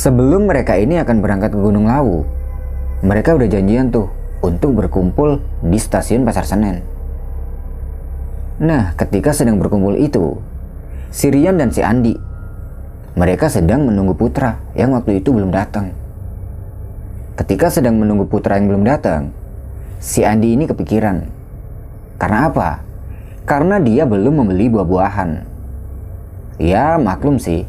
Sebelum mereka ini akan berangkat ke Gunung Lawu, mereka udah janjian tuh untuk berkumpul di stasiun Pasar Senen. Nah, ketika sedang berkumpul itu, si Rian dan si Andi, mereka sedang menunggu Putra yang waktu itu belum datang. Ketika sedang menunggu Putra yang belum datang, si Andi ini kepikiran. Karena apa? Karena dia belum membeli buah-buahan. Ya, maklum sih,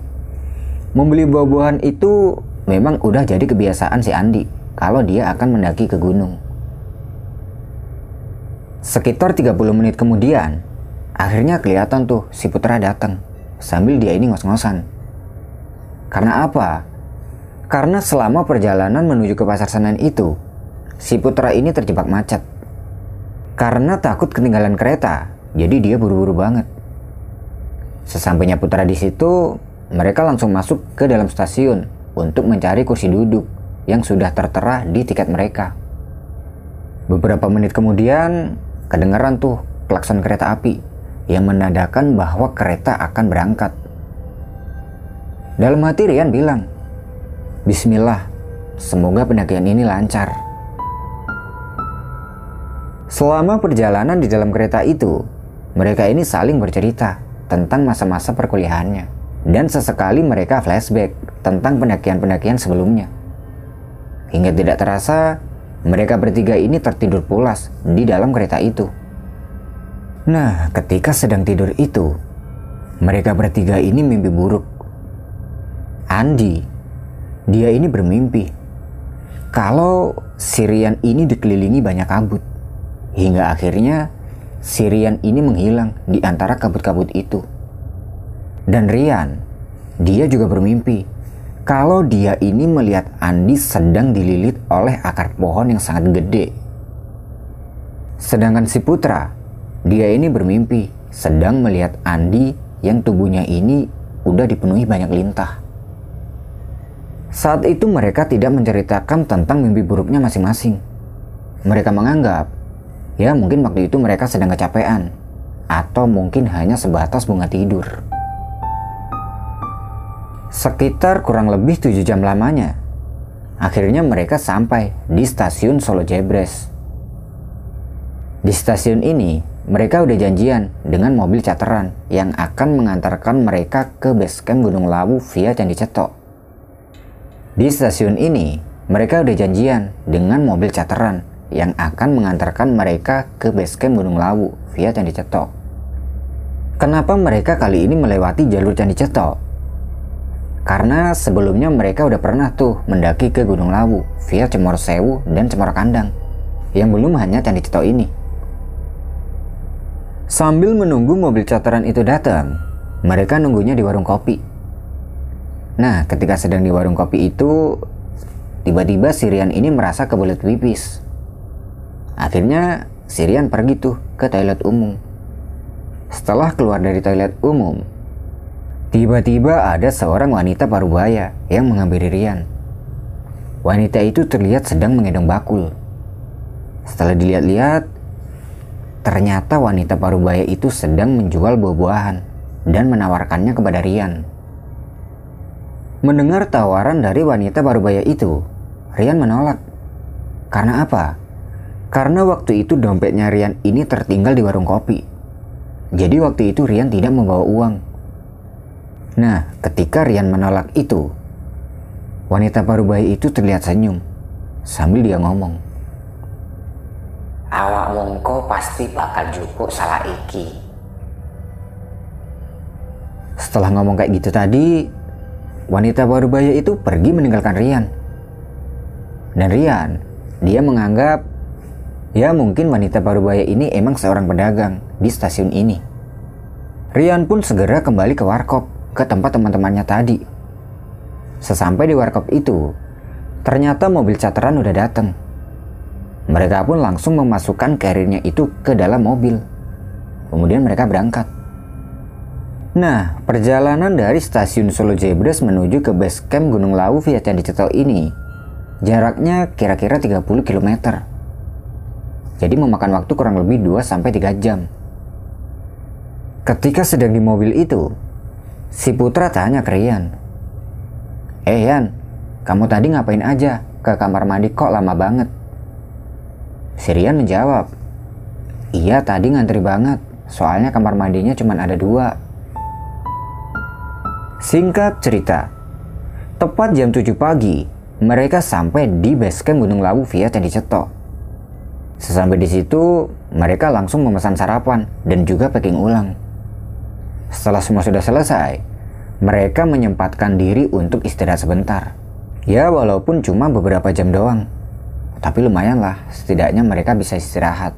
Membeli buah-buahan itu memang udah jadi kebiasaan si Andi kalau dia akan mendaki ke gunung. Sekitar 30 menit kemudian, akhirnya kelihatan tuh si Putra datang sambil dia ini ngos-ngosan. Karena apa? Karena selama perjalanan menuju ke pasar Senen itu, si Putra ini terjebak macet. Karena takut ketinggalan kereta, jadi dia buru-buru banget. Sesampainya Putra di situ, mereka langsung masuk ke dalam stasiun untuk mencari kursi duduk yang sudah tertera di tiket mereka. Beberapa menit kemudian, kedengaran tuh klakson kereta api yang menandakan bahwa kereta akan berangkat. Dalam hati Rian bilang, Bismillah, semoga pendakian ini lancar. Selama perjalanan di dalam kereta itu, mereka ini saling bercerita tentang masa-masa perkuliahannya dan sesekali mereka flashback tentang pendakian-pendakian sebelumnya. Hingga tidak terasa, mereka bertiga ini tertidur pulas di dalam kereta itu. Nah, ketika sedang tidur itu, mereka bertiga ini mimpi buruk. Andi, dia ini bermimpi kalau Sirian ini dikelilingi banyak kabut. Hingga akhirnya Sirian ini menghilang di antara kabut-kabut itu. Dan Rian, dia juga bermimpi kalau dia ini melihat Andi sedang dililit oleh akar pohon yang sangat gede. Sedangkan si Putra, dia ini bermimpi sedang melihat Andi yang tubuhnya ini udah dipenuhi banyak lintah. Saat itu mereka tidak menceritakan tentang mimpi buruknya masing-masing. Mereka menganggap, ya mungkin waktu itu mereka sedang kecapean, atau mungkin hanya sebatas bunga tidur. Sekitar kurang lebih 7 jam lamanya. Akhirnya mereka sampai di stasiun Solo Jebres. Di stasiun ini, mereka udah janjian dengan mobil charteran yang akan mengantarkan mereka ke base camp Gunung Lawu via Candi Cetok. Di stasiun ini, mereka udah janjian dengan mobil charteran yang akan mengantarkan mereka ke base camp Gunung Lawu via Candi Cetok. Kenapa mereka kali ini melewati jalur Candi Cetok? Karena sebelumnya mereka udah pernah tuh mendaki ke Gunung Lawu via Cemoro Sewu dan Cemoro Kandang yang belum hanya Candi Ceto ini. Sambil menunggu mobil charteran itu datang, mereka nunggunya di warung kopi. Nah, ketika sedang di warung kopi itu, tiba-tiba Sirian ini merasa kebelet pipis. Akhirnya Sirian pergi tuh ke toilet umum. Setelah keluar dari toilet umum, Tiba-tiba ada seorang wanita parubaya yang menghampiri Rian. Wanita itu terlihat sedang menggendong bakul. Setelah dilihat-lihat, ternyata wanita parubaya itu sedang menjual buah-buahan dan menawarkannya kepada Rian. Mendengar tawaran dari wanita parubaya itu, Rian menolak. Karena apa? Karena waktu itu dompetnya Rian ini tertinggal di warung kopi. Jadi waktu itu Rian tidak membawa uang Nah, ketika Rian menolak itu, wanita bayi itu terlihat senyum sambil dia ngomong. Awak mongko pasti bakal jupuk salah iki. Setelah ngomong kayak gitu tadi, wanita baru bayi itu pergi meninggalkan Rian. Dan Rian, dia menganggap ya mungkin wanita baru bayi ini emang seorang pedagang di stasiun ini. Rian pun segera kembali ke warkop ke tempat teman-temannya tadi. Sesampai di warkop itu, ternyata mobil charteran udah datang. Mereka pun langsung memasukkan karirnya itu ke dalam mobil. Kemudian mereka berangkat. Nah, perjalanan dari stasiun Solo Jebres menuju ke base camp Gunung Lawu via Candi Ceto ini jaraknya kira-kira 30 km. Jadi memakan waktu kurang lebih 2-3 jam. Ketika sedang di mobil itu, Si Putra tanya ke Rian. Eh Yan, kamu tadi ngapain aja ke kamar mandi kok lama banget? Sirian menjawab, iya tadi ngantri banget, soalnya kamar mandinya cuma ada dua. Singkat cerita, tepat jam 7 pagi, mereka sampai di base camp Gunung Lawu via Candi Cetok. Sesampai di situ, mereka langsung memesan sarapan dan juga packing ulang. Setelah semua sudah selesai, mereka menyempatkan diri untuk istirahat sebentar. Ya walaupun cuma beberapa jam doang. Tapi lumayan lah, setidaknya mereka bisa istirahat.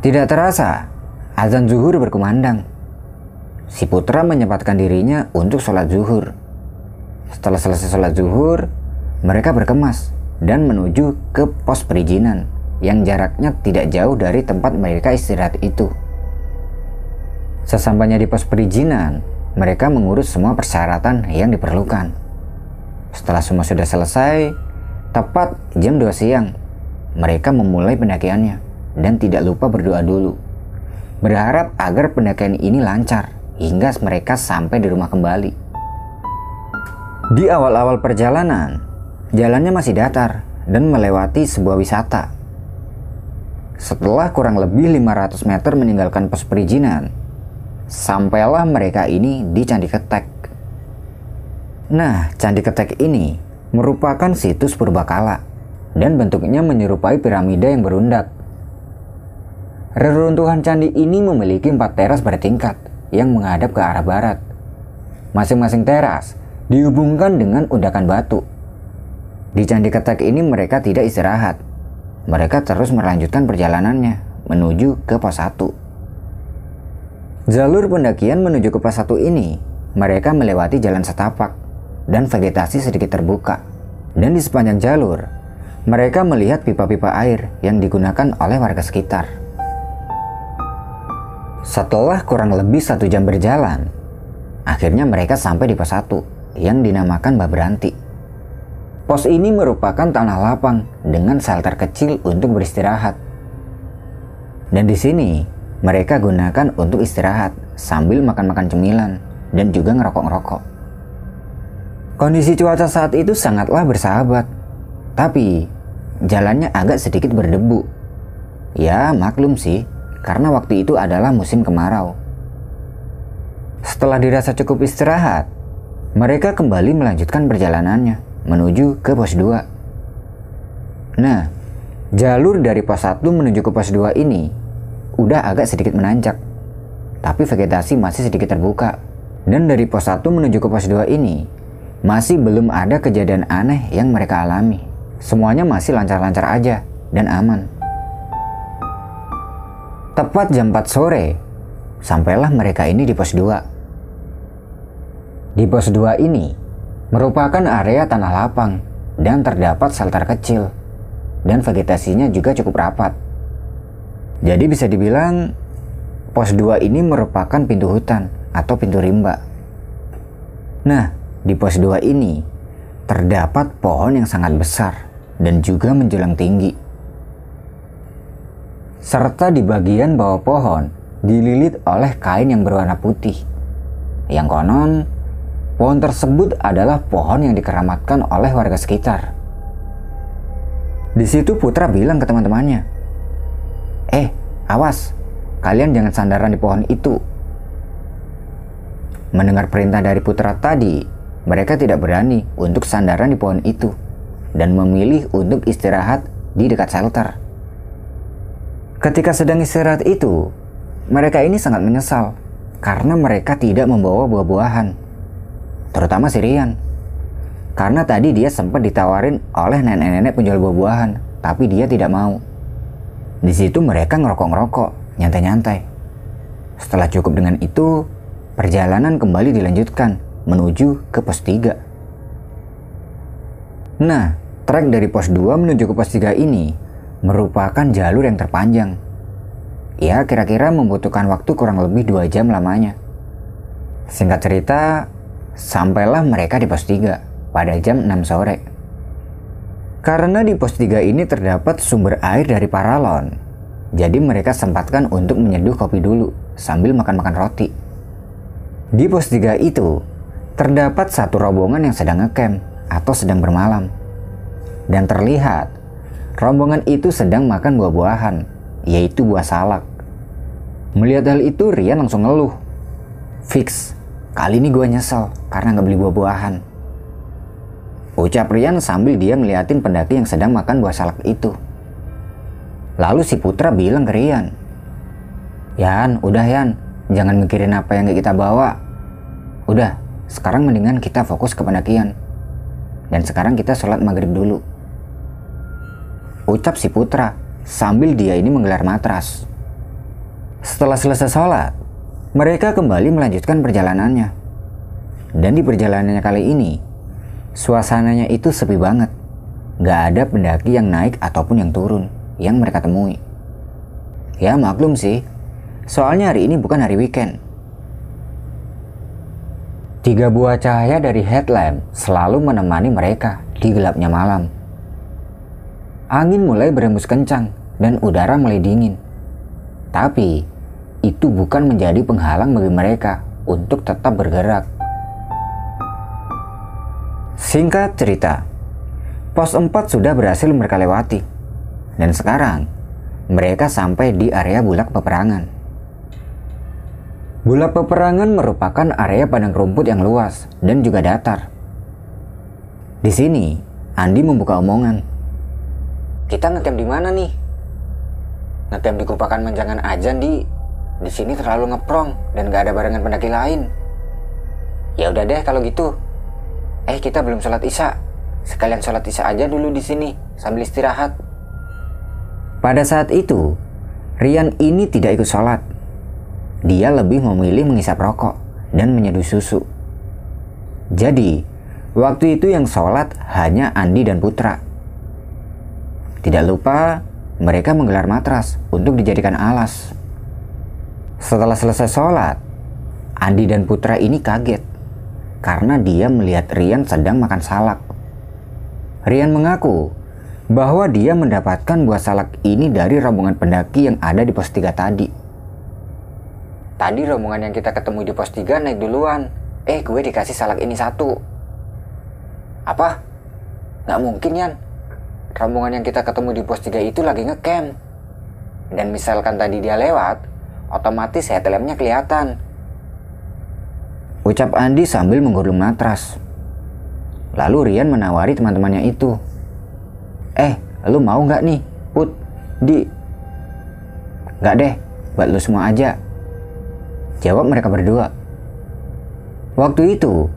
Tidak terasa, azan zuhur berkumandang. Si putra menyempatkan dirinya untuk sholat zuhur. Setelah selesai sholat zuhur, mereka berkemas dan menuju ke pos perizinan yang jaraknya tidak jauh dari tempat mereka istirahat itu. Sesampainya di pos perizinan, mereka mengurus semua persyaratan yang diperlukan. Setelah semua sudah selesai, tepat jam 2 siang, mereka memulai pendakiannya dan tidak lupa berdoa dulu. Berharap agar pendakian ini lancar hingga mereka sampai di rumah kembali. Di awal-awal perjalanan, jalannya masih datar dan melewati sebuah wisata. Setelah kurang lebih 500 meter meninggalkan pos perizinan, Sampailah mereka ini di Candi Ketek. Nah, Candi Ketek ini merupakan situs purbakala dan bentuknya menyerupai piramida yang berundak. Reruntuhan candi ini memiliki empat teras bertingkat yang menghadap ke arah barat. Masing-masing teras dihubungkan dengan undakan batu. Di Candi Ketek ini mereka tidak istirahat. Mereka terus melanjutkan perjalanannya menuju ke pos 1. Jalur pendakian menuju ke pos 1 ini, mereka melewati jalan setapak dan vegetasi sedikit terbuka. Dan di sepanjang jalur, mereka melihat pipa-pipa air yang digunakan oleh warga sekitar. Setelah kurang lebih satu jam berjalan, akhirnya mereka sampai di pos 1 yang dinamakan Babranti. Pos ini merupakan tanah lapang dengan shelter kecil untuk beristirahat. Dan di sini, mereka gunakan untuk istirahat sambil makan-makan cemilan dan juga ngerokok-ngerokok. Kondisi cuaca saat itu sangatlah bersahabat, tapi jalannya agak sedikit berdebu. Ya maklum sih, karena waktu itu adalah musim kemarau. Setelah dirasa cukup istirahat, mereka kembali melanjutkan perjalanannya menuju ke pos 2. Nah, jalur dari pos 1 menuju ke pos 2 ini udah agak sedikit menanjak, tapi vegetasi masih sedikit terbuka. Dan dari pos 1 menuju ke pos 2 ini, masih belum ada kejadian aneh yang mereka alami. Semuanya masih lancar-lancar aja dan aman. Tepat jam 4 sore, sampailah mereka ini di pos 2. Di pos 2 ini, merupakan area tanah lapang dan terdapat shelter kecil dan vegetasinya juga cukup rapat. Jadi bisa dibilang pos 2 ini merupakan pintu hutan atau pintu rimba. Nah, di pos 2 ini terdapat pohon yang sangat besar dan juga menjulang tinggi. Serta di bagian bawah pohon dililit oleh kain yang berwarna putih. Yang konon, pohon tersebut adalah pohon yang dikeramatkan oleh warga sekitar. Di situ Putra bilang ke teman-temannya, Eh, awas, kalian jangan sandaran di pohon itu. Mendengar perintah dari putra tadi, mereka tidak berani untuk sandaran di pohon itu dan memilih untuk istirahat di dekat shelter. Ketika sedang istirahat itu, mereka ini sangat menyesal karena mereka tidak membawa buah-buahan, terutama Sirian. Karena tadi dia sempat ditawarin oleh nenek-nenek penjual buah-buahan, tapi dia tidak mau. Di situ mereka ngerokok-ngerokok, nyantai-nyantai. Setelah cukup dengan itu, perjalanan kembali dilanjutkan menuju ke pos 3. Nah, trek dari pos 2 menuju ke pos 3 ini merupakan jalur yang terpanjang. Ya, kira-kira membutuhkan waktu kurang lebih 2 jam lamanya. Singkat cerita, sampailah mereka di pos 3 pada jam 6 sore. Karena di pos 3 ini terdapat sumber air dari paralon, jadi mereka sempatkan untuk menyeduh kopi dulu sambil makan-makan roti. Di pos 3 itu, terdapat satu rombongan yang sedang ngecamp atau sedang bermalam. Dan terlihat rombongan itu sedang makan buah-buahan, yaitu buah salak. Melihat hal itu, Rian langsung ngeluh. Fix, kali ini gue nyesel karena nggak beli buah-buahan. Ucap Rian sambil dia ngeliatin pendaki yang sedang makan buah salak itu. Lalu si Putra bilang ke Rian, Yan, udah Yan, jangan mikirin apa yang kita bawa. Udah, sekarang mendingan kita fokus ke pendakian. Dan sekarang kita sholat maghrib dulu. Ucap si Putra sambil dia ini menggelar matras. Setelah selesai sholat, mereka kembali melanjutkan perjalanannya. Dan di perjalanannya kali ini, suasananya itu sepi banget. Gak ada pendaki yang naik ataupun yang turun yang mereka temui. Ya maklum sih, Soalnya hari ini bukan hari weekend. Tiga buah cahaya dari headlamp selalu menemani mereka di gelapnya malam. Angin mulai berembus kencang dan udara mulai dingin. Tapi, itu bukan menjadi penghalang bagi mereka untuk tetap bergerak. Singkat cerita, pos 4 sudah berhasil mereka lewati. Dan sekarang, mereka sampai di area bulak peperangan. Bola peperangan merupakan area padang rumput yang luas dan juga datar. Di sini, Andi membuka omongan. Kita ngecamp di mana nih? Ngecamp di Kupakan Menjangan aja, di. Di sini terlalu ngeprong dan gak ada barengan pendaki lain. Ya udah deh kalau gitu. Eh, kita belum sholat isya. Sekalian sholat isya aja dulu di sini sambil istirahat. Pada saat itu, Rian ini tidak ikut sholat dia lebih memilih mengisap rokok dan menyeduh susu. Jadi, waktu itu yang sholat hanya Andi dan Putra. Tidak lupa, mereka menggelar matras untuk dijadikan alas. Setelah selesai sholat, Andi dan Putra ini kaget karena dia melihat Rian sedang makan salak. Rian mengaku bahwa dia mendapatkan buah salak ini dari rombongan pendaki yang ada di pos 3 tadi. Tadi rombongan yang kita ketemu di pos 3 naik duluan. Eh, gue dikasih salak ini satu. Apa? Gak mungkin, Yan. Rombongan yang kita ketemu di pos 3 itu lagi ngecamp. Dan misalkan tadi dia lewat, otomatis headlampnya kelihatan. Ucap Andi sambil menggulung matras. Lalu Rian menawari teman-temannya itu. Eh, lu mau nggak nih, Put, Di? Gak deh, buat lu semua aja. Jawab mereka berdua. Waktu itu,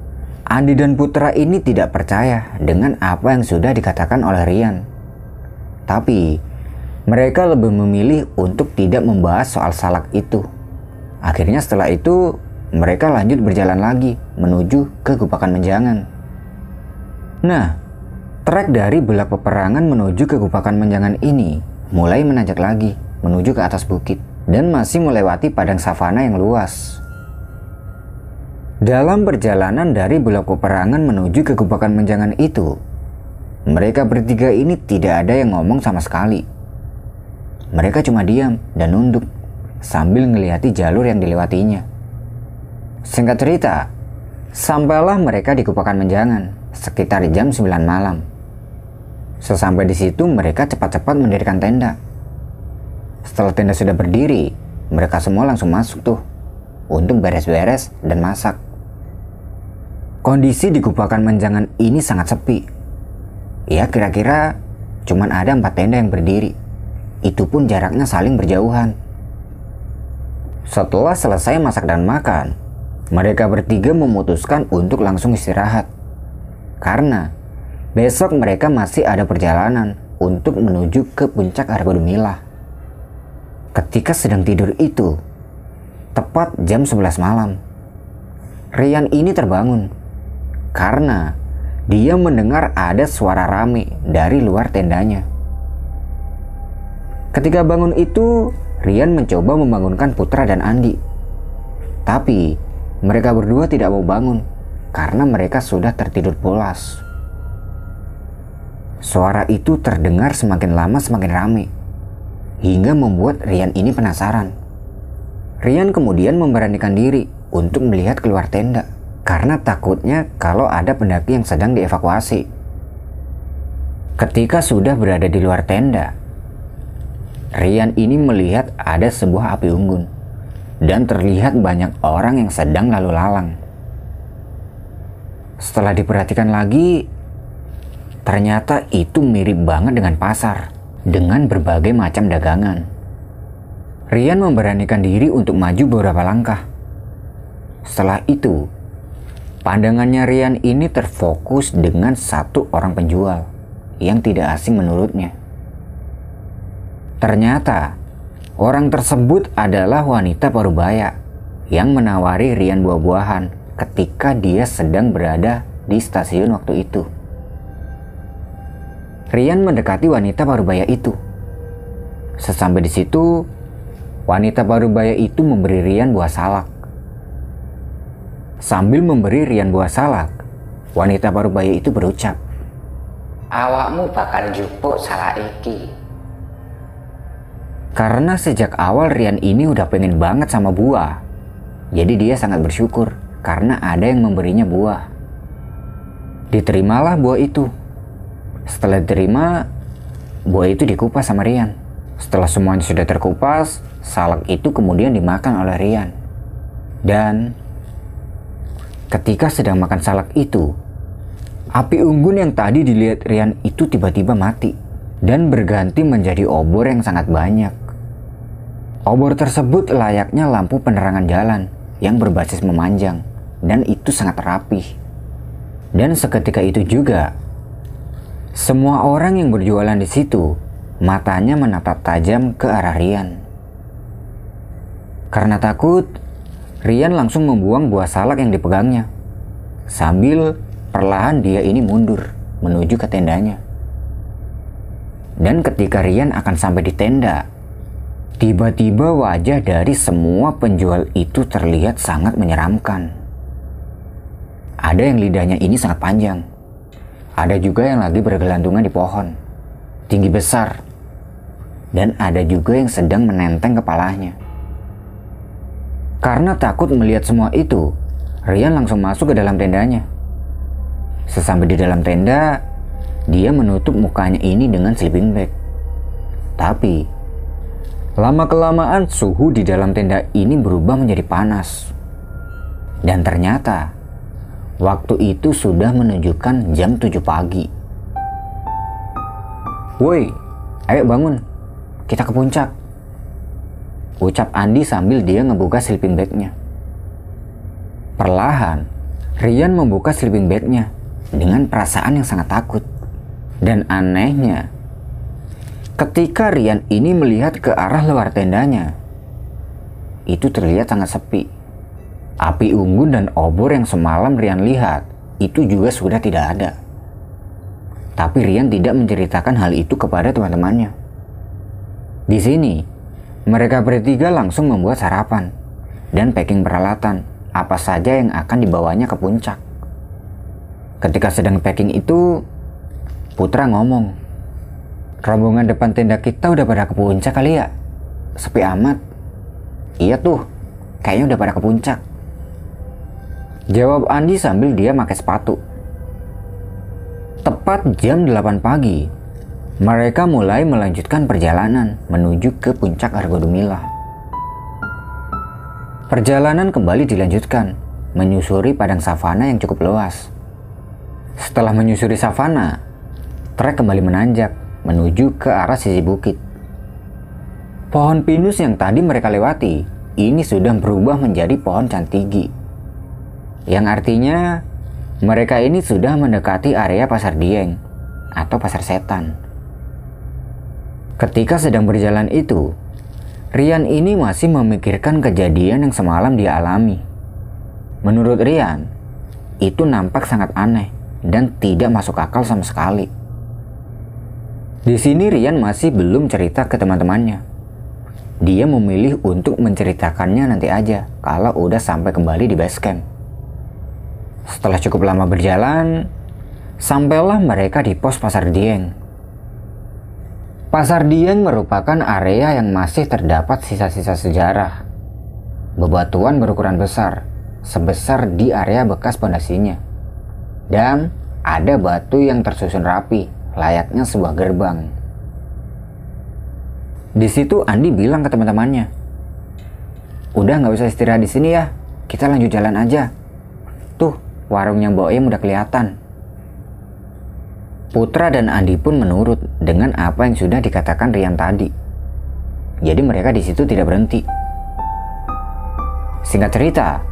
Andi dan Putra ini tidak percaya dengan apa yang sudah dikatakan oleh Rian. Tapi, mereka lebih memilih untuk tidak membahas soal salak itu. Akhirnya setelah itu, mereka lanjut berjalan lagi menuju ke Gupakan Menjangan. Nah, trek dari belak peperangan menuju ke Gupakan Menjangan ini mulai menanjak lagi menuju ke atas bukit dan masih melewati padang savana yang luas. Dalam perjalanan dari Bulak Peperangan menuju ke Gubakan Menjangan itu, mereka bertiga ini tidak ada yang ngomong sama sekali. Mereka cuma diam dan nunduk sambil ngelihati jalur yang dilewatinya. Singkat cerita, sampailah mereka di Gubakan Menjangan sekitar jam 9 malam. Sesampai di situ mereka cepat-cepat mendirikan tenda setelah tenda sudah berdiri, mereka semua langsung masuk tuh untuk beres-beres dan masak. Kondisi di Gupakan Menjangan ini sangat sepi. Ya kira-kira cuman ada empat tenda yang berdiri. Itu pun jaraknya saling berjauhan. Setelah selesai masak dan makan, mereka bertiga memutuskan untuk langsung istirahat. Karena besok mereka masih ada perjalanan untuk menuju ke puncak Argodumilah. Ketika sedang tidur itu, tepat jam 11 malam, Rian ini terbangun karena dia mendengar ada suara rame dari luar tendanya. Ketika bangun itu, Rian mencoba membangunkan Putra dan Andi. Tapi mereka berdua tidak mau bangun karena mereka sudah tertidur pulas. Suara itu terdengar semakin lama semakin ramai hingga membuat Rian ini penasaran. Rian kemudian memberanikan diri untuk melihat keluar tenda. karena takutnya kalau ada pendaki yang sedang dievakuasi. Ketika sudah berada di luar tenda, Rian ini melihat ada sebuah api unggun dan terlihat banyak orang yang sedang lalu lalang. Setelah diperhatikan lagi, ternyata itu mirip banget dengan pasar dengan berbagai macam dagangan. Rian memberanikan diri untuk maju beberapa langkah. Setelah itu, pandangannya Rian ini terfokus dengan satu orang penjual yang tidak asing menurutnya. Ternyata, orang tersebut adalah wanita parubaya yang menawari Rian buah-buahan ketika dia sedang berada di stasiun waktu itu. Rian mendekati wanita parubaya itu. Sesampai di situ, wanita parubaya itu memberi Rian buah salak. Sambil memberi Rian buah salak, wanita parubaya itu berucap, awakmu bakal jupuk salah iki. Karena sejak awal Rian ini udah pengen banget sama buah. Jadi dia sangat bersyukur karena ada yang memberinya buah. Diterimalah buah itu. Setelah diterima, buah itu dikupas sama Rian. Setelah semuanya sudah terkupas, salak itu kemudian dimakan oleh Rian. Dan ketika sedang makan salak itu, Api unggun yang tadi dilihat Rian itu tiba-tiba mati dan berganti menjadi obor yang sangat banyak. Obor tersebut layaknya lampu penerangan jalan yang berbasis memanjang dan itu sangat rapih. Dan seketika itu juga, semua orang yang berjualan di situ matanya menatap tajam ke arah Rian. Karena takut, Rian langsung membuang buah salak yang dipegangnya sambil Perlahan dia ini mundur menuju ke tendanya. Dan ketika Rian akan sampai di tenda, tiba-tiba wajah dari semua penjual itu terlihat sangat menyeramkan. Ada yang lidahnya ini sangat panjang. Ada juga yang lagi bergelantungan di pohon, tinggi besar. Dan ada juga yang sedang menenteng kepalanya. Karena takut melihat semua itu, Rian langsung masuk ke dalam tendanya. Sesampai di dalam tenda, dia menutup mukanya ini dengan sleeping bag. Tapi, lama-kelamaan suhu di dalam tenda ini berubah menjadi panas. Dan ternyata, waktu itu sudah menunjukkan jam 7 pagi. Woi, ayo bangun, kita ke puncak. Ucap Andi sambil dia ngebuka sleeping bagnya. Perlahan, Rian membuka sleeping bagnya dengan perasaan yang sangat takut. Dan anehnya, ketika Rian ini melihat ke arah luar tendanya, itu terlihat sangat sepi. Api unggun dan obor yang semalam Rian lihat itu juga sudah tidak ada. Tapi Rian tidak menceritakan hal itu kepada teman-temannya. Di sini, mereka bertiga langsung membuat sarapan dan packing peralatan apa saja yang akan dibawanya ke puncak. Ketika sedang packing itu, Putra ngomong, rombongan depan tenda kita udah pada ke puncak kali ya? Sepi amat. Iya tuh, kayaknya udah pada ke puncak. Jawab Andi sambil dia pakai sepatu. Tepat jam 8 pagi, mereka mulai melanjutkan perjalanan menuju ke puncak Argodumila. Perjalanan kembali dilanjutkan, menyusuri padang savana yang cukup luas. Setelah menyusuri savana, trek kembali menanjak menuju ke arah sisi bukit. Pohon pinus yang tadi mereka lewati ini sudah berubah menjadi pohon cantigi. Yang artinya mereka ini sudah mendekati area pasar Dieng atau pasar setan. Ketika sedang berjalan itu, Rian ini masih memikirkan kejadian yang semalam dia alami. Menurut Rian, itu nampak sangat aneh dan tidak masuk akal sama sekali. Di sini Rian masih belum cerita ke teman-temannya. Dia memilih untuk menceritakannya nanti aja kalau udah sampai kembali di base camp. Setelah cukup lama berjalan, sampailah mereka di pos Pasar Dieng. Pasar Dieng merupakan area yang masih terdapat sisa-sisa sejarah. Bebatuan berukuran besar sebesar di area bekas pondasinya. Dan ada batu yang tersusun rapi, layaknya sebuah gerbang. Di situ Andi bilang ke teman-temannya, Udah nggak usah istirahat di sini ya, kita lanjut jalan aja. Tuh, warungnya Mbok Em udah kelihatan. Putra dan Andi pun menurut dengan apa yang sudah dikatakan Rian tadi. Jadi mereka di situ tidak berhenti. Singkat cerita,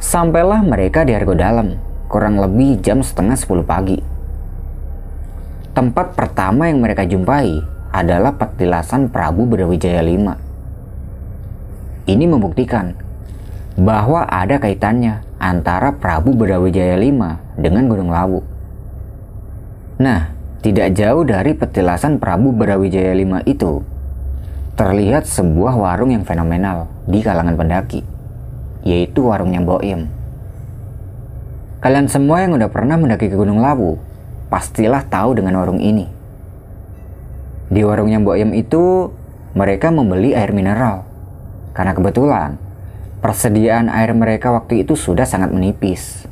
sampailah mereka di Argo Dalam, kurang lebih jam setengah 10 pagi. Tempat pertama yang mereka jumpai adalah petilasan Prabu Brawijaya V. Ini membuktikan bahwa ada kaitannya antara Prabu Brawijaya V dengan Gunung Lawu. Nah, tidak jauh dari petilasan Prabu Brawijaya V itu, terlihat sebuah warung yang fenomenal di kalangan pendaki, yaitu warungnya Boim. Kalian semua yang udah pernah mendaki ke Gunung Lawu, pastilah tahu dengan warung ini. Di warungnya Boim itu, mereka membeli air mineral. Karena kebetulan, persediaan air mereka waktu itu sudah sangat menipis.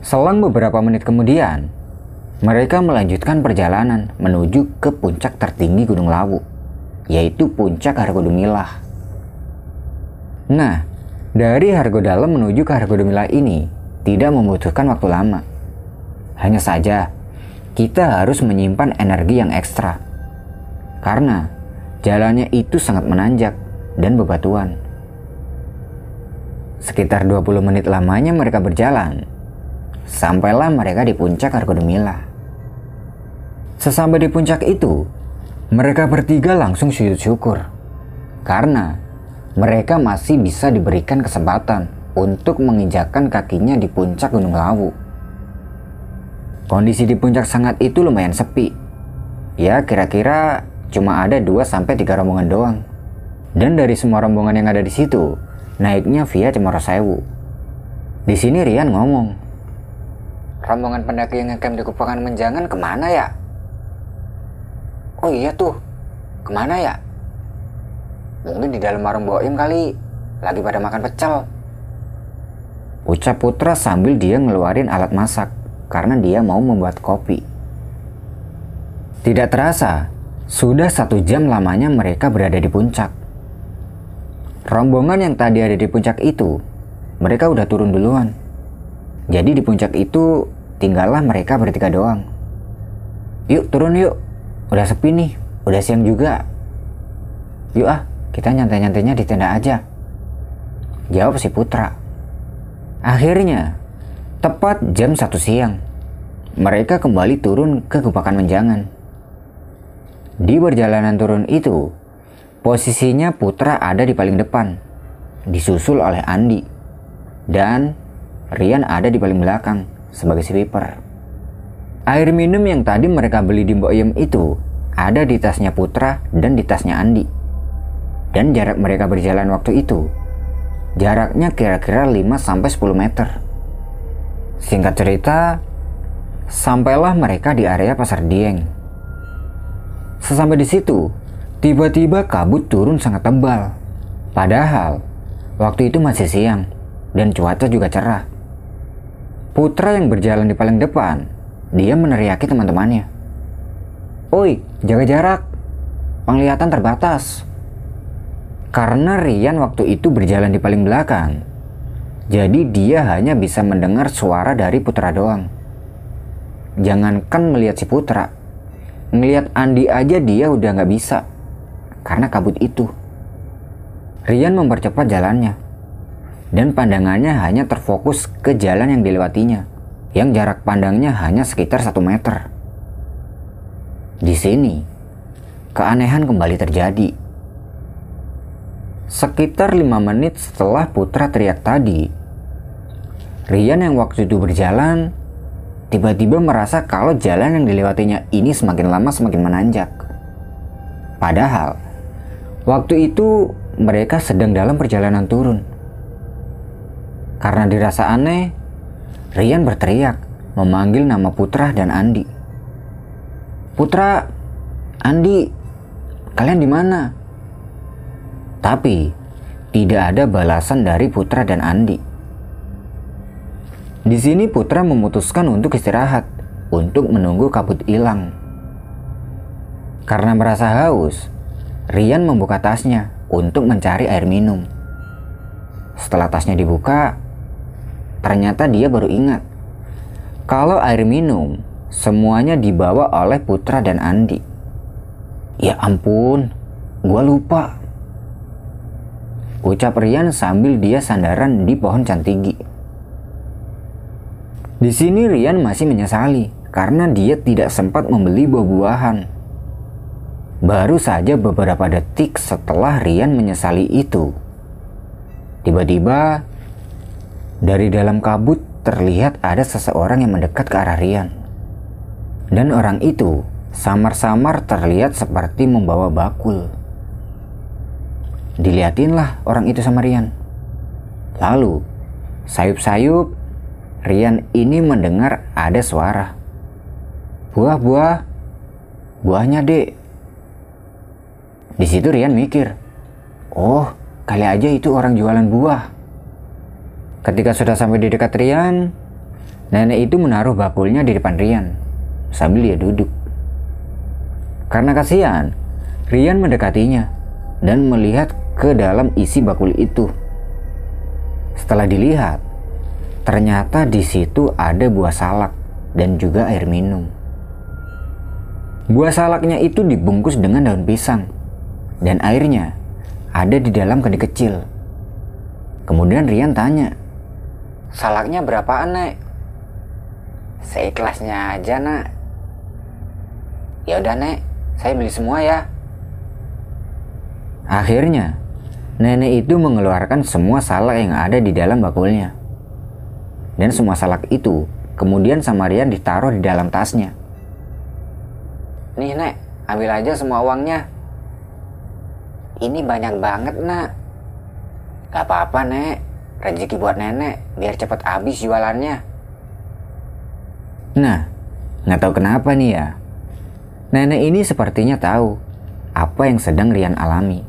Selang beberapa menit kemudian, mereka melanjutkan perjalanan menuju ke puncak tertinggi Gunung Lawu, yaitu puncak Hargodumilah. Nah, dari Hargodalam menuju ke Hargodumilah ini tidak membutuhkan waktu lama. Hanya saja, kita harus menyimpan energi yang ekstra. Karena jalannya itu sangat menanjak dan bebatuan. Sekitar 20 menit lamanya mereka berjalan, Sampailah mereka di puncak Argodumila. Sesampai di puncak itu, mereka bertiga langsung sujud syukur. Karena mereka masih bisa diberikan kesempatan untuk menginjakkan kakinya di puncak Gunung Lawu. Kondisi di puncak sangat itu lumayan sepi. Ya kira-kira cuma ada 2-3 rombongan doang. Dan dari semua rombongan yang ada di situ, naiknya via Cemoro Sewu. Di sini Rian ngomong, rombongan pendaki yang ngecamp di Kupangan Menjangan ke mana ya? Oh iya tuh, ke mana ya? Mungkin di dalam warung Boim kali, lagi pada makan pecel. Ucap Putra sambil dia ngeluarin alat masak, karena dia mau membuat kopi. Tidak terasa, sudah satu jam lamanya mereka berada di puncak. Rombongan yang tadi ada di puncak itu, mereka udah turun duluan. Jadi di puncak itu tinggallah mereka bertiga doang. Yuk turun yuk, Udah sepi nih, udah siang juga. Yuk ah, kita nyantai-nyantainya di tenda aja. Jawab si Putra. Akhirnya, tepat jam satu siang, mereka kembali turun ke Gupakan Menjangan. Di perjalanan turun itu, posisinya Putra ada di paling depan, disusul oleh Andi, dan Rian ada di paling belakang sebagai sweeper. Air minum yang tadi mereka beli di Mbok Yem itu ada di tasnya Putra dan di tasnya Andi. Dan jarak mereka berjalan waktu itu jaraknya kira-kira 5-10 meter. Singkat cerita, sampailah mereka di area Pasar Dieng. Sesampai di situ, tiba-tiba kabut turun sangat tebal. Padahal, waktu itu masih siang dan cuaca juga cerah. Putra yang berjalan di paling depan dia meneriaki teman-temannya. Oi, jaga jarak. Penglihatan terbatas. Karena Rian waktu itu berjalan di paling belakang. Jadi dia hanya bisa mendengar suara dari Putra doang. Jangankan melihat si Putra. Ngelihat Andi aja dia udah nggak bisa. Karena kabut itu. Rian mempercepat jalannya. Dan pandangannya hanya terfokus ke jalan yang dilewatinya yang jarak pandangnya hanya sekitar satu meter. Di sini, keanehan kembali terjadi. Sekitar lima menit setelah Putra teriak tadi, Rian yang waktu itu berjalan tiba-tiba merasa kalau jalan yang dilewatinya ini semakin lama semakin menanjak. Padahal, waktu itu mereka sedang dalam perjalanan turun. Karena dirasa aneh, Rian berteriak, memanggil nama Putra dan Andi. Putra, Andi, kalian di mana? Tapi tidak ada balasan dari Putra dan Andi. Di sini Putra memutuskan untuk istirahat, untuk menunggu kabut hilang. Karena merasa haus, Rian membuka tasnya untuk mencari air minum. Setelah tasnya dibuka, ternyata dia baru ingat kalau air minum semuanya dibawa oleh Putra dan Andi. Ya ampun, gua lupa. Ucap Rian sambil dia sandaran di pohon cantigi. Di sini Rian masih menyesali karena dia tidak sempat membeli buah-buahan. Baru saja beberapa detik setelah Rian menyesali itu. Tiba-tiba dari dalam kabut terlihat ada seseorang yang mendekat ke arah Rian. Dan orang itu samar-samar terlihat seperti membawa bakul. Diliatinlah orang itu sama Rian. Lalu, sayup-sayup, Rian ini mendengar ada suara. Buah-buah, buahnya dek. Di situ Rian mikir, oh kali aja itu orang jualan buah. Ketika sudah sampai di dekat Rian, nenek itu menaruh bakulnya di depan Rian sambil dia duduk. Karena kasihan, Rian mendekatinya dan melihat ke dalam isi bakul itu. Setelah dilihat, ternyata di situ ada buah salak dan juga air minum. Buah salaknya itu dibungkus dengan daun pisang dan airnya ada di dalam kendi kecil. Kemudian Rian tanya, Salaknya berapaan, Nek? Seikhlasnya aja, Nak. Ya udah, Nek. Saya beli semua ya. Akhirnya, nenek itu mengeluarkan semua salak yang ada di dalam bakulnya. Dan semua salak itu kemudian sama Rian ditaruh di dalam tasnya. Nih, Nek. Ambil aja semua uangnya. Ini banyak banget, Nak. Gak apa-apa, Nek. Rezeki buat nenek, biar cepat habis jualannya. Nah, nggak tahu kenapa nih ya. Nenek ini sepertinya tahu apa yang sedang Rian alami.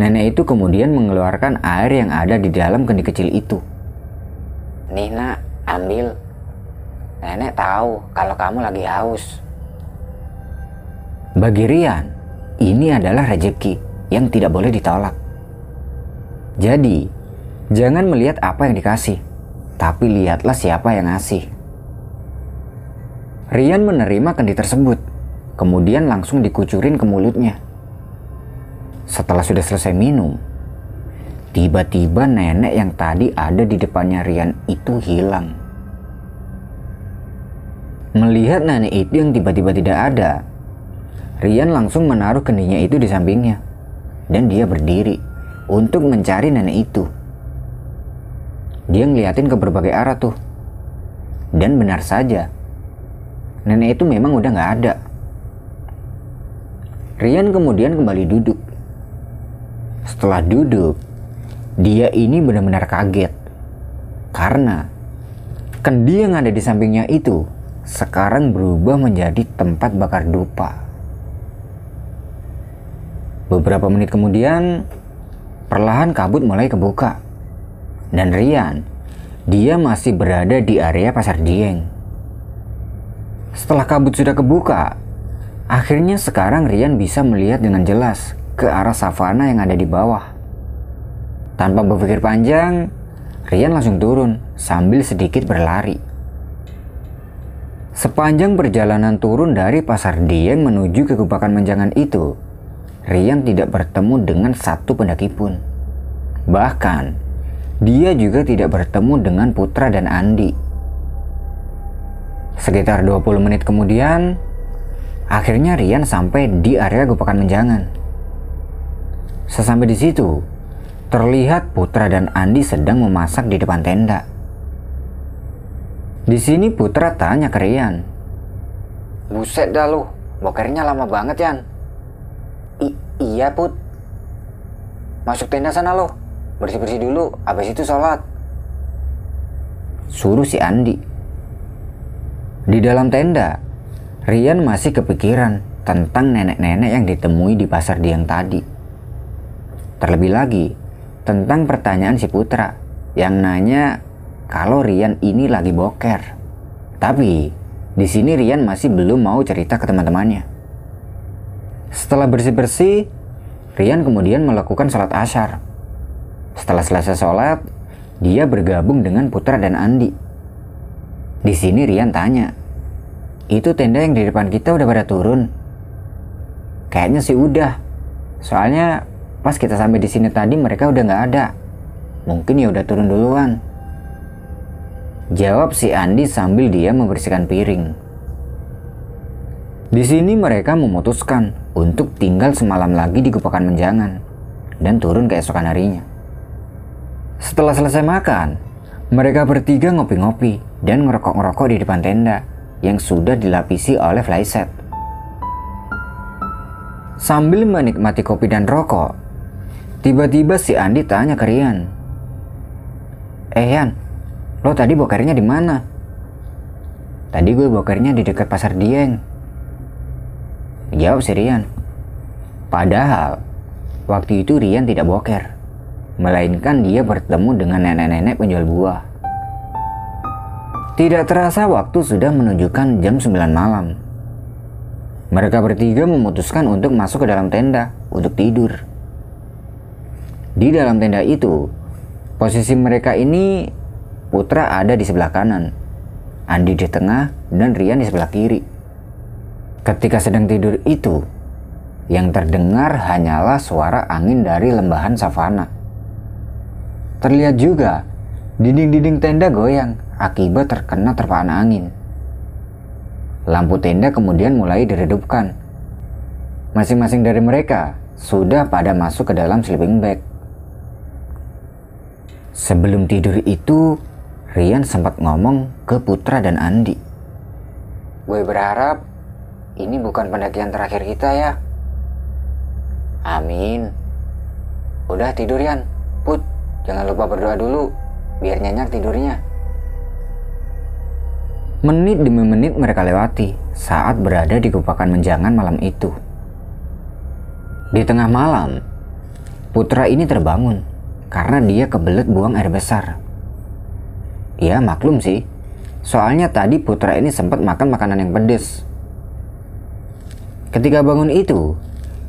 Nenek itu kemudian mengeluarkan air yang ada di dalam kendi kecil itu. Nih nak, ambil. Nenek tahu kalau kamu lagi haus. Bagi Rian, ini adalah rezeki yang tidak boleh ditolak. Jadi, jangan melihat apa yang dikasih, tapi lihatlah siapa yang ngasih. Rian menerima kendi tersebut kemudian langsung dikucurin ke mulutnya. Setelah sudah selesai minum, tiba-tiba nenek yang tadi ada di depannya Rian itu hilang. Melihat nenek itu yang tiba-tiba tidak ada, Rian langsung menaruh kendinya itu di sampingnya, dan dia berdiri untuk mencari nenek itu. Dia ngeliatin ke berbagai arah tuh, dan benar saja, nenek itu memang udah nggak ada. Rian kemudian kembali duduk. Setelah duduk, dia ini benar-benar kaget. Karena kendi yang ada di sampingnya itu sekarang berubah menjadi tempat bakar dupa. Beberapa menit kemudian, perlahan kabut mulai kebuka. Dan Rian, dia masih berada di area pasar Dieng. Setelah kabut sudah kebuka, Akhirnya sekarang Rian bisa melihat dengan jelas ke arah savana yang ada di bawah. Tanpa berpikir panjang, Rian langsung turun sambil sedikit berlari. Sepanjang perjalanan turun dari pasar Dieng menuju ke Gubakan Menjangan itu, Rian tidak bertemu dengan satu pendaki pun. Bahkan, dia juga tidak bertemu dengan Putra dan Andi. Sekitar 20 menit kemudian, Akhirnya Rian sampai di area Gupakan Menjangan. Sesampai di situ, terlihat Putra dan Andi sedang memasak di depan tenda. Di sini Putra tanya ke Rian. Buset dah lu, bokernya lama banget Yan. I iya Put. Masuk tenda sana lo, bersih-bersih dulu, habis itu sholat. Suruh si Andi. Di dalam tenda, Rian masih kepikiran tentang nenek-nenek yang ditemui di pasar Dieng tadi. Terlebih lagi, tentang pertanyaan si Putra yang nanya kalau Rian ini lagi boker. Tapi di sini Rian masih belum mau cerita ke teman-temannya. Setelah bersih-bersih, Rian kemudian melakukan sholat asyar. Setelah selesai sholat, dia bergabung dengan Putra dan Andi. Di sini Rian tanya, itu tenda yang di depan kita udah pada turun? Kayaknya sih udah. Soalnya pas kita sampai di sini tadi mereka udah nggak ada. Mungkin ya udah turun duluan. Jawab si Andi sambil dia membersihkan piring. Di sini mereka memutuskan untuk tinggal semalam lagi di Gupakan Menjangan dan turun keesokan harinya. Setelah selesai makan, mereka bertiga ngopi-ngopi dan ngerokok-ngerokok di depan tenda yang sudah dilapisi oleh flyset. Sambil menikmati kopi dan rokok, tiba-tiba si Andi tanya ke Rian. Eh Yan, Lo tadi bokernya di mana? Tadi gue bokernya di dekat pasar Dieng. Jawab si Rian. Padahal waktu itu Rian tidak boker, melainkan dia bertemu dengan nenek-nenek penjual buah. Tidak terasa waktu sudah menunjukkan jam 9 malam. Mereka bertiga memutuskan untuk masuk ke dalam tenda untuk tidur. Di dalam tenda itu, posisi mereka ini Putra ada di sebelah kanan, Andi di tengah, dan Rian di sebelah kiri. Ketika sedang tidur itu, yang terdengar hanyalah suara angin dari lembahan savana. Terlihat juga dinding-dinding tenda goyang akibat terkena terpaan angin. Lampu tenda kemudian mulai diredupkan. Masing-masing dari mereka sudah pada masuk ke dalam sleeping bag. Sebelum tidur itu, Rian sempat ngomong ke Putra dan Andi. Gue berharap ini bukan pendakian terakhir kita ya. Amin. Udah tidur Yan. Put, jangan lupa berdoa dulu. Biar nyenyak tidurnya. Menit demi menit mereka lewati saat berada di kupakan menjangan malam itu. Di tengah malam, putra ini terbangun karena dia kebelet buang air besar. Ya maklum sih. Soalnya tadi putra ini sempat makan makanan yang pedes. Ketika bangun itu,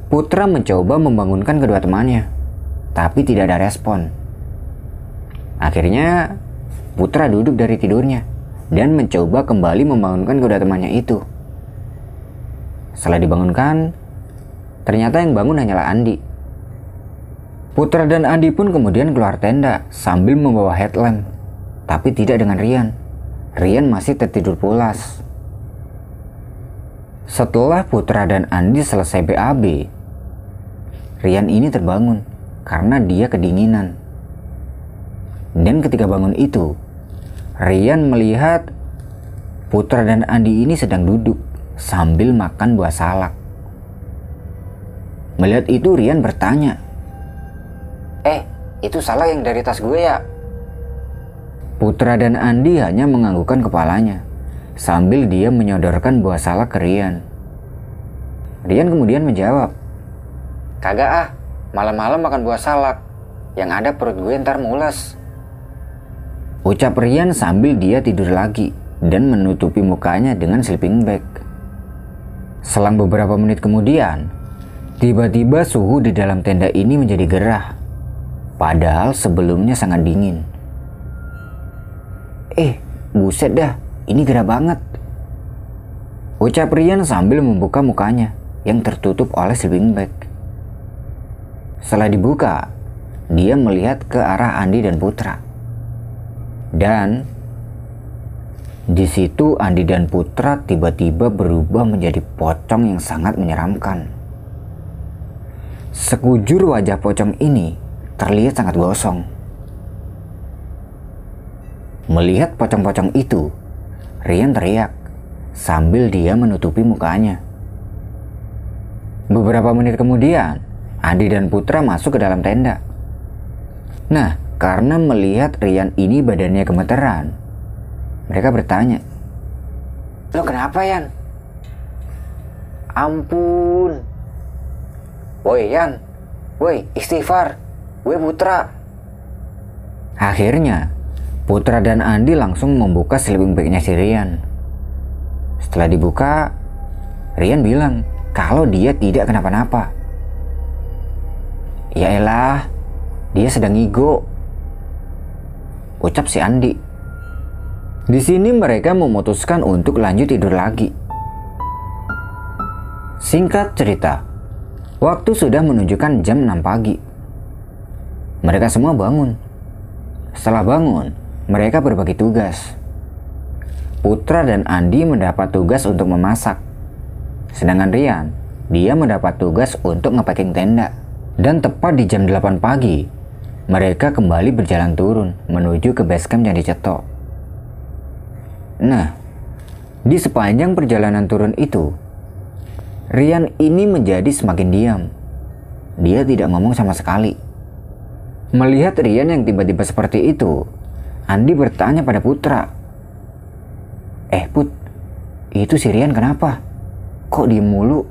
putra mencoba membangunkan kedua temannya, tapi tidak ada respon. Akhirnya, putra duduk dari tidurnya dan mencoba kembali membangunkan kedua temannya itu. Setelah dibangunkan, ternyata yang bangun hanyalah Andi. Putra dan Andi pun kemudian keluar tenda sambil membawa headlamp tapi tidak dengan Rian. Rian masih tertidur pulas. Setelah Putra dan Andi selesai BAB, Rian ini terbangun karena dia kedinginan. Dan ketika bangun itu, Rian melihat Putra dan Andi ini sedang duduk sambil makan buah salak. Melihat itu Rian bertanya, Eh, itu salak yang dari tas gue ya? Putra dan Andi hanya menganggukkan kepalanya sambil dia menyodorkan buah salak ke Rian. Rian kemudian menjawab, Kagak ah, malam-malam makan buah salak. Yang ada perut gue ntar mules. Ucap Rian sambil dia tidur lagi dan menutupi mukanya dengan sleeping bag. Selang beberapa menit kemudian, tiba-tiba suhu di dalam tenda ini menjadi gerah. Padahal sebelumnya sangat dingin. Eh, buset dah, ini gerah banget. Ucap Rian sambil membuka mukanya yang tertutup oleh sleeping bag. Setelah dibuka, dia melihat ke arah Andi dan Putra. Dan di situ Andi dan Putra tiba-tiba berubah menjadi pocong yang sangat menyeramkan. Sekujur wajah pocong ini terlihat sangat gosong Melihat pocong-pocong itu, Rian teriak sambil dia menutupi mukanya. Beberapa menit kemudian, Andi dan Putra masuk ke dalam tenda. Nah, karena melihat Rian ini badannya gemeteran, mereka bertanya, Lo kenapa, Yan? Ampun. Woi, Yan. Woi, istighfar. Gue Putra. Akhirnya, Putra dan Andi langsung membuka sleeping bagnya si Rian. Setelah dibuka, Rian bilang kalau dia tidak kenapa-napa. Ya elah, dia sedang ngigo. Ucap si Andi. Di sini mereka memutuskan untuk lanjut tidur lagi. Singkat cerita, waktu sudah menunjukkan jam 6 pagi. Mereka semua bangun. Setelah bangun, mereka berbagi tugas. Putra dan Andi mendapat tugas untuk memasak. Sedangkan Rian, dia mendapat tugas untuk ngepacking tenda. Dan tepat di jam 8 pagi, mereka kembali berjalan turun menuju ke base camp yang dicetok. Nah, di sepanjang perjalanan turun itu, Rian ini menjadi semakin diam. Dia tidak ngomong sama sekali. Melihat Rian yang tiba-tiba seperti itu, Andi bertanya pada Putra. Eh Put, itu si Rian kenapa? Kok diem mulu?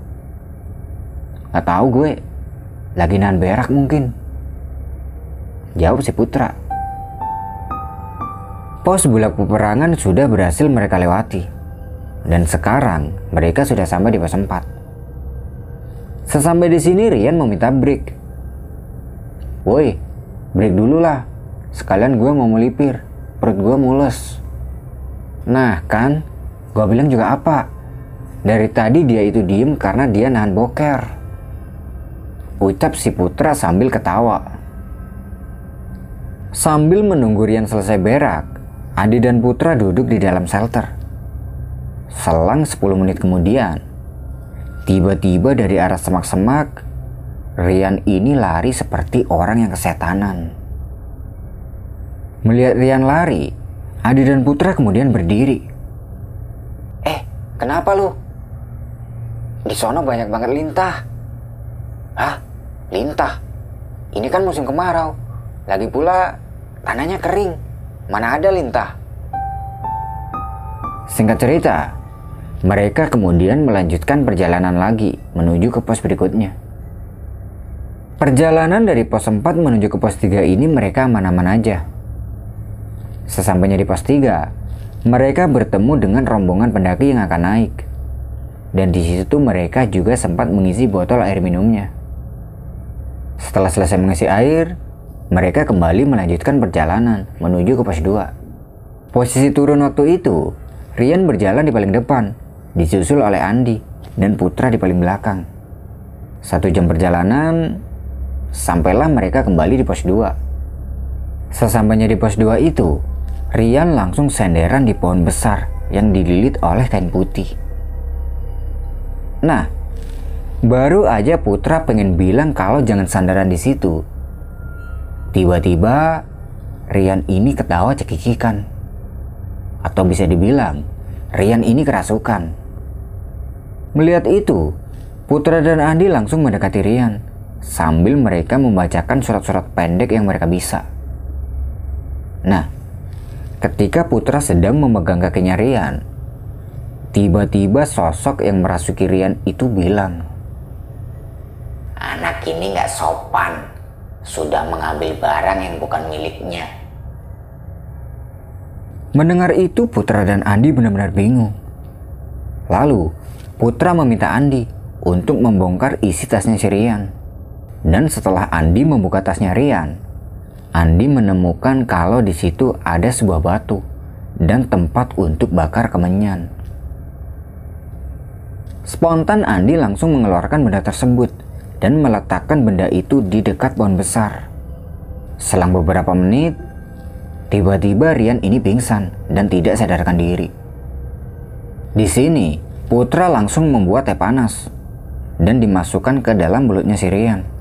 Gak tahu gue, lagi nahan berak mungkin. Jawab si Putra. Pos bulak peperangan sudah berhasil mereka lewati. Dan sekarang mereka sudah sampai di pos 4. Sesampai di sini Rian meminta break. Woi, break dulu lah. Sekalian gue mau melipir, perut gue mules. Nah kan, gue bilang juga apa? Dari tadi dia itu diem karena dia nahan boker. Ucap si Putra sambil ketawa. Sambil menunggu Rian selesai berak, Adi dan Putra duduk di dalam shelter. Selang 10 menit kemudian, tiba-tiba dari arah semak-semak, Rian ini lari seperti orang yang kesetanan. Melihat Rian lari, Adi dan Putra kemudian berdiri. Eh, kenapa lu? Di sono banyak banget lintah. Hah? Lintah? Ini kan musim kemarau. Lagi pula tanahnya kering. Mana ada lintah? Singkat cerita, mereka kemudian melanjutkan perjalanan lagi menuju ke pos berikutnya. Perjalanan dari pos 4 menuju ke pos 3 ini mereka aman-aman aja. Sesampainya di pos 3, mereka bertemu dengan rombongan pendaki yang akan naik. Dan di situ mereka juga sempat mengisi botol air minumnya. Setelah selesai mengisi air, mereka kembali melanjutkan perjalanan menuju ke pos 2. Posisi turun waktu itu, Rian berjalan di paling depan, disusul oleh Andi dan Putra di paling belakang. Satu jam perjalanan, sampailah mereka kembali di pos 2. Sesampainya di pos 2 itu, Rian langsung senderan di pohon besar yang dililit oleh kain putih. Nah, baru aja Putra pengen bilang kalau jangan sandaran di situ. Tiba-tiba Rian ini ketawa cekikikan. Atau bisa dibilang, Rian ini kerasukan. Melihat itu, Putra dan Andi langsung mendekati Rian sambil mereka membacakan surat-surat pendek yang mereka bisa. Nah, Ketika Putra sedang memegang kakinya Rian, tiba-tiba sosok yang merasuki Rian itu bilang, Anak ini gak sopan, sudah mengambil barang yang bukan miliknya. Mendengar itu Putra dan Andi benar-benar bingung. Lalu Putra meminta Andi untuk membongkar isi tasnya si Rian. Dan setelah Andi membuka tasnya Rian, Andi menemukan kalau di situ ada sebuah batu dan tempat untuk bakar kemenyan. Spontan Andi langsung mengeluarkan benda tersebut dan meletakkan benda itu di dekat pohon besar. Selang beberapa menit, tiba-tiba Rian ini pingsan dan tidak sadarkan diri. Di sini, Putra langsung membuat teh panas dan dimasukkan ke dalam mulutnya si Rian.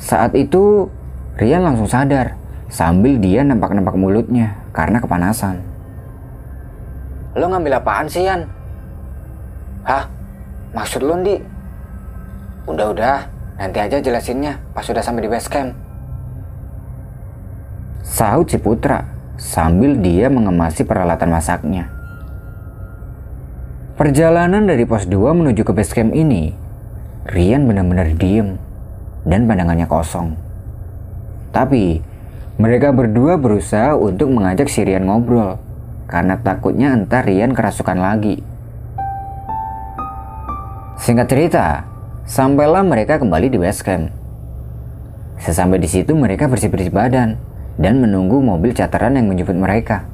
Saat itu, Rian langsung sadar sambil dia nampak-nampak mulutnya karena kepanasan. Lo ngambil apaan sih, Yan? Hah? Maksud lo, Ndi? Udah-udah, nanti aja jelasinnya pas sudah sampai di base camp. Sahut si Putra sambil dia mengemasi peralatan masaknya. Perjalanan dari pos 2 menuju ke base camp ini, Rian benar-benar diem dan pandangannya kosong. Tapi, Mereka berdua berusaha untuk mengajak si Rian ngobrol karena takutnya entar Rian kerasukan lagi. Singkat cerita, sampailah mereka kembali di base camp. Sesampai di situ mereka bersih-bersih badan dan menunggu mobil cateran yang menjemput mereka.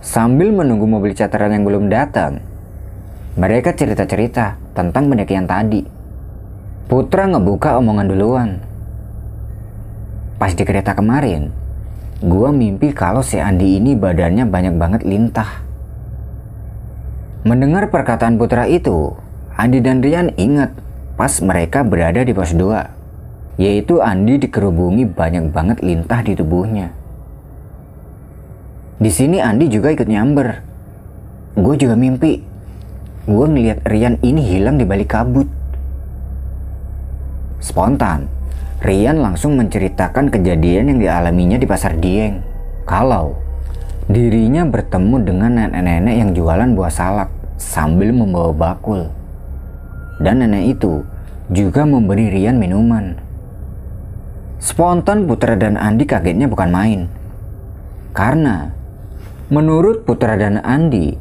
Sambil menunggu mobil cateran yang belum datang, mereka cerita-cerita tentang pendakian tadi. Putra ngebuka omongan duluan. Pas di kereta kemarin, gua mimpi kalau si Andi ini badannya banyak banget lintah. Mendengar perkataan Putra itu, Andi dan Rian ingat pas mereka berada di pos 2, yaitu Andi dikerubungi banyak banget lintah di tubuhnya. Di sini Andi juga ikut nyamber. Gue juga mimpi. Gue ngeliat Rian ini hilang di balik kabut. Spontan, Rian langsung menceritakan kejadian yang dialaminya di pasar Dieng. Kalau dirinya bertemu dengan nenek-nenek yang jualan buah salak sambil membawa bakul. Dan nenek itu juga memberi Rian minuman. Spontan Putra dan Andi kagetnya bukan main. Karena Menurut Putra dan Andi,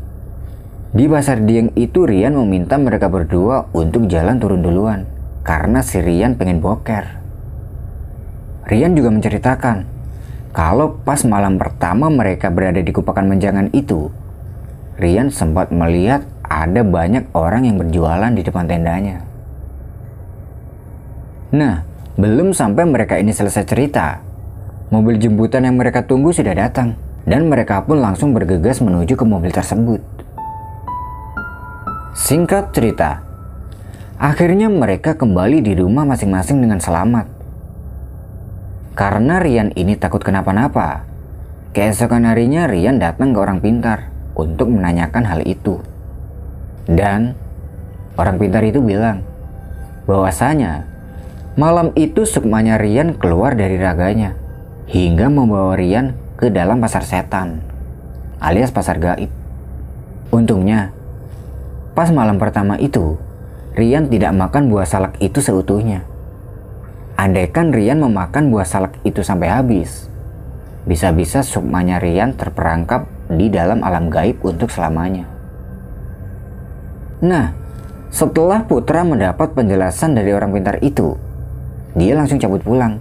di pasar Dieng itu Rian meminta mereka berdua untuk jalan turun duluan karena si Rian pengen boker. Rian juga menceritakan kalau pas malam pertama mereka berada di kupakan menjangan itu, Rian sempat melihat ada banyak orang yang berjualan di depan tendanya. Nah, belum sampai mereka ini selesai cerita, mobil jemputan yang mereka tunggu sudah datang dan mereka pun langsung bergegas menuju ke mobil tersebut. Singkat cerita, akhirnya mereka kembali di rumah masing-masing dengan selamat. Karena Rian ini takut kenapa-napa, keesokan harinya Rian datang ke orang pintar untuk menanyakan hal itu. Dan orang pintar itu bilang bahwasanya malam itu sukmanya Rian keluar dari raganya hingga membawa Rian ke dalam pasar setan alias pasar gaib. Untungnya, pas malam pertama itu, Rian tidak makan buah salak itu seutuhnya. Andaikan Rian memakan buah salak itu sampai habis, bisa-bisa sukmanya Rian terperangkap di dalam alam gaib untuk selamanya. Nah, setelah Putra mendapat penjelasan dari orang pintar itu, dia langsung cabut pulang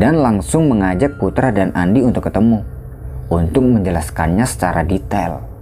dan langsung mengajak Putra dan Andi untuk ketemu untuk menjelaskannya secara detail.